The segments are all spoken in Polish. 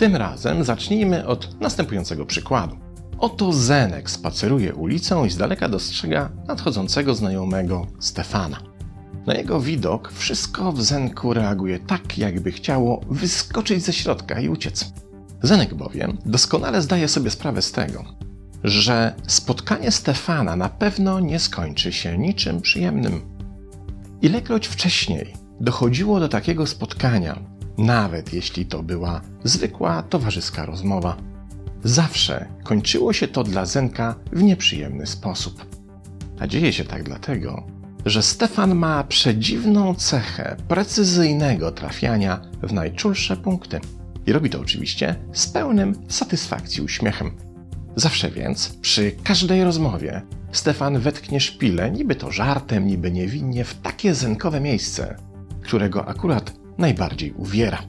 Tym razem zacznijmy od następującego przykładu. Oto Zenek spaceruje ulicą i z daleka dostrzega nadchodzącego znajomego Stefana. Na jego widok wszystko w Zenku reaguje tak, jakby chciało wyskoczyć ze środka i uciec. Zenek bowiem doskonale zdaje sobie sprawę z tego, że spotkanie Stefana na pewno nie skończy się niczym przyjemnym. Ilekroć wcześniej dochodziło do takiego spotkania, nawet jeśli to była zwykła towarzyska rozmowa, zawsze kończyło się to dla Zenka w nieprzyjemny sposób. A dzieje się tak dlatego, że Stefan ma przedziwną cechę precyzyjnego trafiania w najczulsze punkty. I robi to oczywiście z pełnym satysfakcji uśmiechem. Zawsze więc, przy każdej rozmowie, Stefan wetknie szpilę, niby to żartem, niby niewinnie, w takie zenkowe miejsce, którego akurat najbardziej uwiera.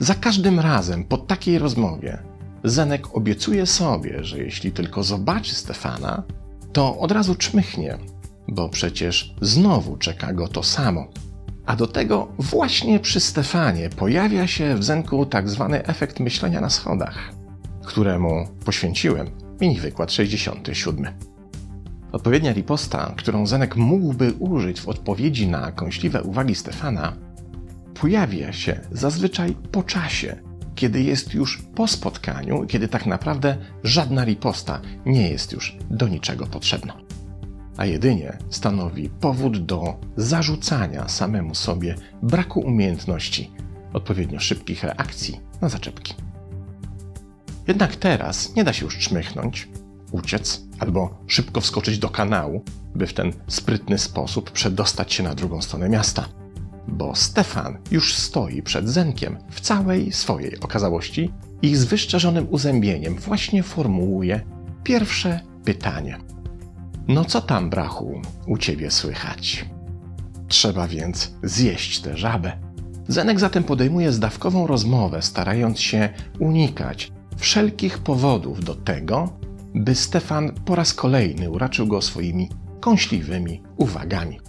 Za każdym razem po takiej rozmowie Zenek obiecuje sobie, że jeśli tylko zobaczy Stefana, to od razu czmychnie, bo przecież znowu czeka go to samo. A do tego właśnie przy Stefanie pojawia się w Zenku tak zwany efekt myślenia na schodach, któremu poświęciłem mini wykład 67. Odpowiednia riposta, którą Zenek mógłby użyć w odpowiedzi na kąśliwe uwagi Stefana, pojawia się zazwyczaj po czasie, kiedy jest już po spotkaniu, kiedy tak naprawdę żadna riposta nie jest już do niczego potrzebna, a jedynie stanowi powód do zarzucania samemu sobie braku umiejętności odpowiednio szybkich reakcji na zaczepki. Jednak teraz nie da się już czmychnąć, uciec albo szybko wskoczyć do kanału, by w ten sprytny sposób przedostać się na drugą stronę miasta. Bo Stefan już stoi przed Zenkiem w całej swojej okazałości i z wyszczerzonym uzębieniem właśnie formułuje pierwsze pytanie. No co tam, brachu, u ciebie słychać? Trzeba więc zjeść tę żabę. Zenek zatem podejmuje zdawkową rozmowę, starając się unikać wszelkich powodów do tego, by Stefan po raz kolejny uraczył go swoimi kąśliwymi uwagami.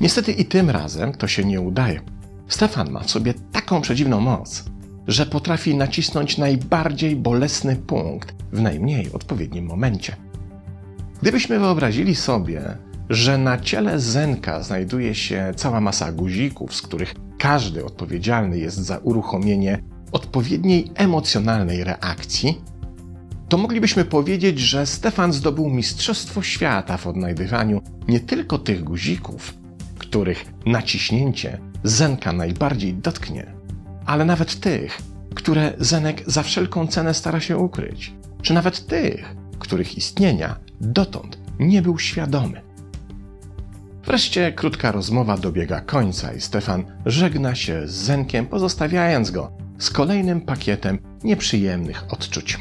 Niestety i tym razem to się nie udaje. Stefan ma w sobie taką przedziwną moc, że potrafi nacisnąć najbardziej bolesny punkt w najmniej odpowiednim momencie. Gdybyśmy wyobrazili sobie, że na ciele Zenka znajduje się cała masa guzików, z których każdy odpowiedzialny jest za uruchomienie odpowiedniej emocjonalnej reakcji, to moglibyśmy powiedzieć, że Stefan zdobył Mistrzostwo Świata w odnajdywaniu nie tylko tych guzików, których naciśnięcie Zenka najbardziej dotknie, ale nawet tych, które Zenek za wszelką cenę stara się ukryć, czy nawet tych, których istnienia dotąd nie był świadomy. Wreszcie krótka rozmowa dobiega końca i Stefan żegna się z Zenkiem, pozostawiając go z kolejnym pakietem nieprzyjemnych odczuć.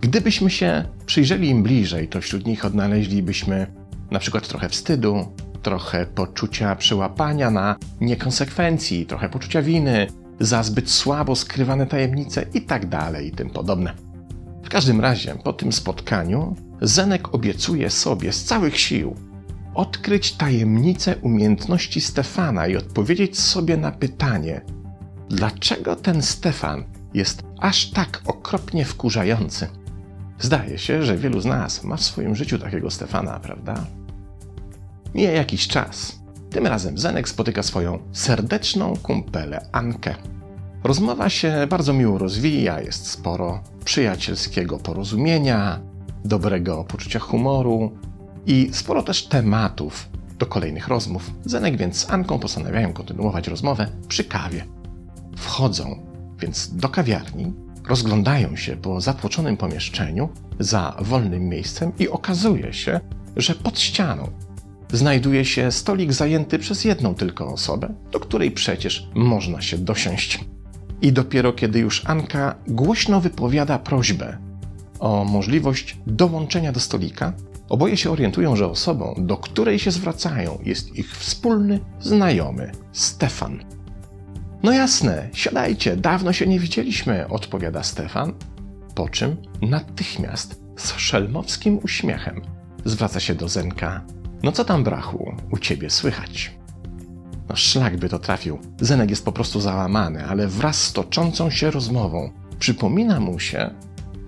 Gdybyśmy się przyjrzeli im bliżej, to wśród nich odnaleźlibyśmy na przykład trochę wstydu, trochę poczucia przełapania na niekonsekwencji, trochę poczucia winy za zbyt słabo skrywane tajemnice itd. Tak i tym podobne. W każdym razie, po tym spotkaniu, Zenek obiecuje sobie z całych sił odkryć tajemnicę umiejętności Stefana i odpowiedzieć sobie na pytanie, dlaczego ten Stefan jest aż tak okropnie wkurzający. Zdaje się, że wielu z nas ma w swoim życiu takiego Stefana, prawda? Mija jakiś czas. Tym razem Zenek spotyka swoją serdeczną kumpelę Ankę. Rozmowa się bardzo miło rozwija, jest sporo przyjacielskiego porozumienia, dobrego poczucia humoru i sporo też tematów do kolejnych rozmów. Zenek więc z Anką postanawiają kontynuować rozmowę przy kawie. Wchodzą więc do kawiarni, rozglądają się po zatłoczonym pomieszczeniu za wolnym miejscem i okazuje się, że pod ścianą znajduje się stolik zajęty przez jedną tylko osobę, do której przecież można się dosiąść. I dopiero kiedy już Anka głośno wypowiada prośbę o możliwość dołączenia do stolika, oboje się orientują, że osobą, do której się zwracają, jest ich wspólny znajomy Stefan. No jasne, siadajcie, dawno się nie widzieliśmy, odpowiada Stefan, po czym natychmiast z szelmowskim uśmiechem zwraca się do Zenka. No co tam, brachu, u ciebie słychać? No szlak by to trafił. Zenek jest po prostu załamany, ale wraz z toczącą się rozmową przypomina mu się,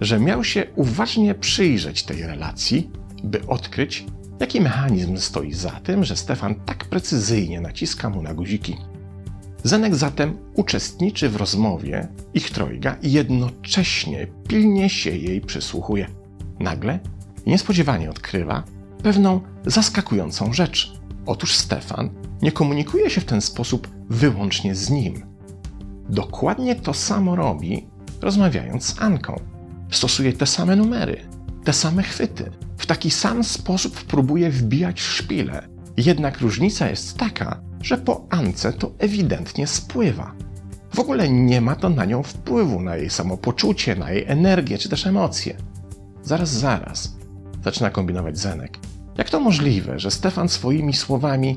że miał się uważnie przyjrzeć tej relacji, by odkryć, jaki mechanizm stoi za tym, że Stefan tak precyzyjnie naciska mu na guziki. Zenek zatem uczestniczy w rozmowie ich trojga i jednocześnie pilnie się jej przysłuchuje. Nagle, niespodziewanie odkrywa pewną zaskakującą rzecz. Otóż Stefan nie komunikuje się w ten sposób wyłącznie z nim. Dokładnie to samo robi, rozmawiając z Anką. Stosuje te same numery, te same chwyty. W taki sam sposób próbuje wbijać szpile. Jednak różnica jest taka, że po Ance to ewidentnie spływa. W ogóle nie ma to na nią wpływu, na jej samopoczucie, na jej energię czy też emocje. Zaraz, zaraz, zaczyna kombinować Zenek. Jak to możliwe, że Stefan swoimi słowami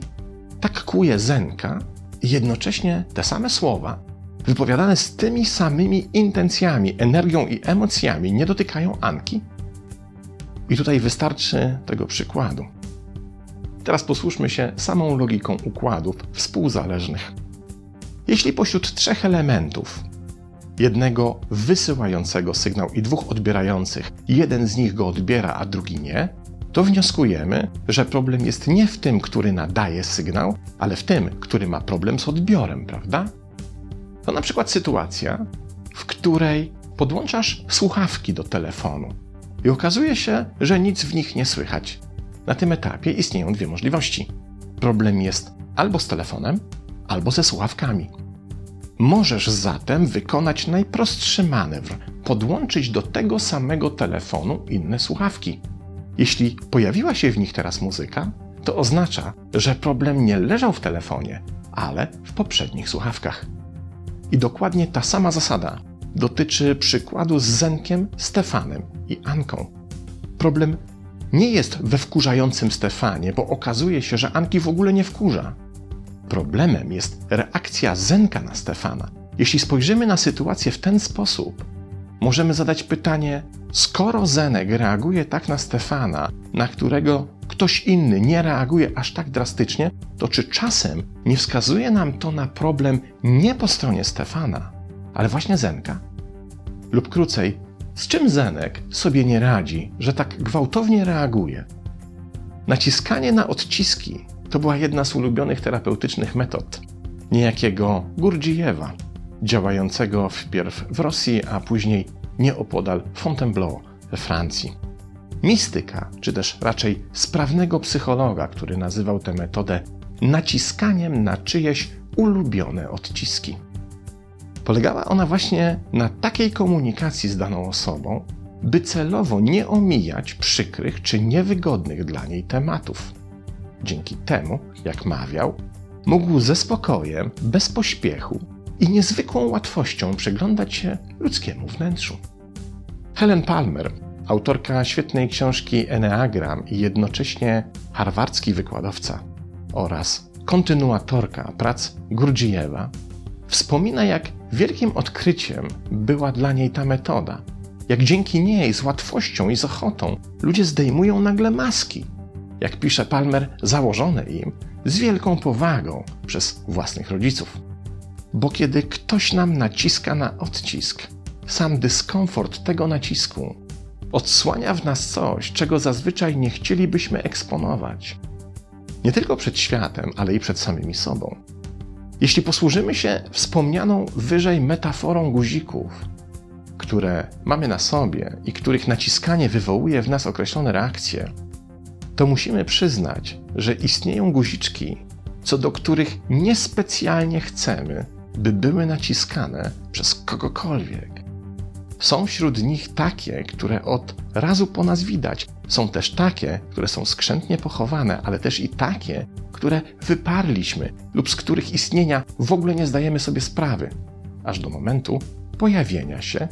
tak kuje Zenka i jednocześnie te same słowa, wypowiadane z tymi samymi intencjami, energią i emocjami, nie dotykają Anki? I tutaj wystarczy tego przykładu. Teraz posłuszmy się samą logiką układów współzależnych. Jeśli pośród trzech elementów, jednego wysyłającego sygnał i dwóch odbierających, jeden z nich go odbiera, a drugi nie, to wnioskujemy, że problem jest nie w tym, który nadaje sygnał, ale w tym, który ma problem z odbiorem, prawda? To na przykład sytuacja, w której podłączasz słuchawki do telefonu i okazuje się, że nic w nich nie słychać. Na tym etapie istnieją dwie możliwości. Problem jest albo z telefonem, albo ze słuchawkami. Możesz zatem wykonać najprostszy manewr podłączyć do tego samego telefonu inne słuchawki. Jeśli pojawiła się w nich teraz muzyka, to oznacza, że problem nie leżał w telefonie, ale w poprzednich słuchawkach. I dokładnie ta sama zasada dotyczy przykładu z Zenkiem, Stefanem i Anką. Problem nie jest we wkurzającym Stefanie, bo okazuje się, że Anki w ogóle nie wkurza. Problemem jest reakcja Zenka na Stefana. Jeśli spojrzymy na sytuację w ten sposób, możemy zadać pytanie: skoro Zenek reaguje tak na Stefana, na którego ktoś inny nie reaguje aż tak drastycznie, to czy czasem nie wskazuje nam to na problem nie po stronie Stefana, ale właśnie Zenka? Lub krócej, z czym Zenek sobie nie radzi, że tak gwałtownie reaguje? Naciskanie na odciski to była jedna z ulubionych terapeutycznych metod niejakiego Gurdzijewa, działającego wpierw w Rosji, a później nieopodal Fontainebleau we Francji. Mistyka, czy też raczej sprawnego psychologa, który nazywał tę metodę naciskaniem na czyjeś ulubione odciski. Polegała ona właśnie na takiej komunikacji z daną osobą, by celowo nie omijać przykrych czy niewygodnych dla niej tematów. Dzięki temu, jak mawiał, mógł ze spokojem, bez pośpiechu i niezwykłą łatwością przyglądać się ludzkiemu wnętrzu. Helen Palmer, autorka świetnej książki Enneagram i jednocześnie harwardzki wykładowca oraz kontynuatorka prac Gurdzijewa, wspomina, jak wielkim odkryciem była dla niej ta metoda. Jak dzięki niej z łatwością i z ochotą ludzie zdejmują nagle maski. Jak pisze Palmer, założone im z wielką powagą przez własnych rodziców. Bo kiedy ktoś nam naciska na odcisk, sam dyskomfort tego nacisku odsłania w nas coś, czego zazwyczaj nie chcielibyśmy eksponować. Nie tylko przed światem, ale i przed samymi sobą. Jeśli posłużymy się wspomnianą wyżej metaforą guzików, które mamy na sobie i których naciskanie wywołuje w nas określone reakcje, to musimy przyznać, że istnieją guziczki, co do których niespecjalnie chcemy, by były naciskane przez kogokolwiek. Są wśród nich takie, które od razu po nas widać. Są też takie, które są skrzętnie pochowane, ale też i takie, które wyparliśmy lub z których istnienia w ogóle nie zdajemy sobie sprawy, aż do momentu pojawienia się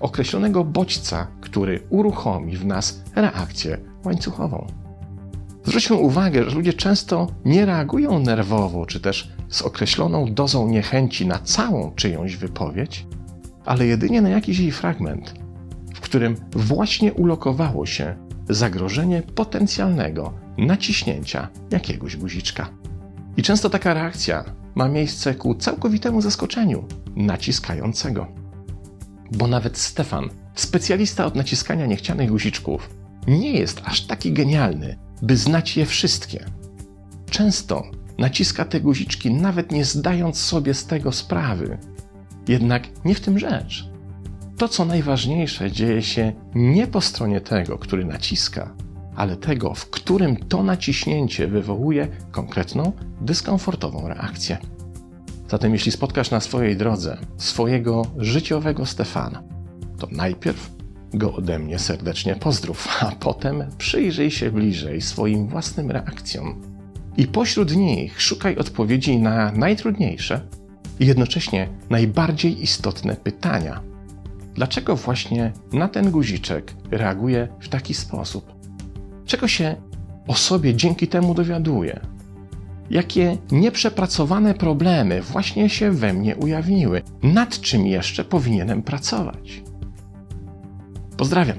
określonego bodźca, który uruchomi w nas reakcję łańcuchową. Zwróćmy uwagę, że ludzie często nie reagują nerwowo czy też z określoną dozą niechęci na całą czyjąś wypowiedź, ale jedynie na jakiś jej fragment, w którym właśnie ulokowało się zagrożenie potencjalnego naciśnięcia jakiegoś guziczka. I często taka reakcja ma miejsce ku całkowitemu zaskoczeniu naciskającego. Bo nawet Stefan, specjalista od naciskania niechcianych guziczków, nie jest aż taki genialny, by znać je wszystkie. Często naciska te guziczki, nawet nie zdając sobie z tego sprawy. Jednak nie w tym rzecz. To, co najważniejsze, dzieje się nie po stronie tego, który naciska, ale tego, w którym to naciśnięcie wywołuje konkretną, dyskomfortową reakcję. Zatem, jeśli spotkasz na swojej drodze swojego życiowego Stefana, to najpierw go ode mnie serdecznie pozdrów, a potem przyjrzyj się bliżej swoim własnym reakcjom. I pośród nich szukaj odpowiedzi na najtrudniejsze i jednocześnie najbardziej istotne pytania. Dlaczego właśnie na ten guziczek reaguje w taki sposób? Czego się o sobie dzięki temu dowiaduję? Jakie nieprzepracowane problemy właśnie się we mnie ujawniły? Nad czym jeszcze powinienem pracować? Pozdrawiam.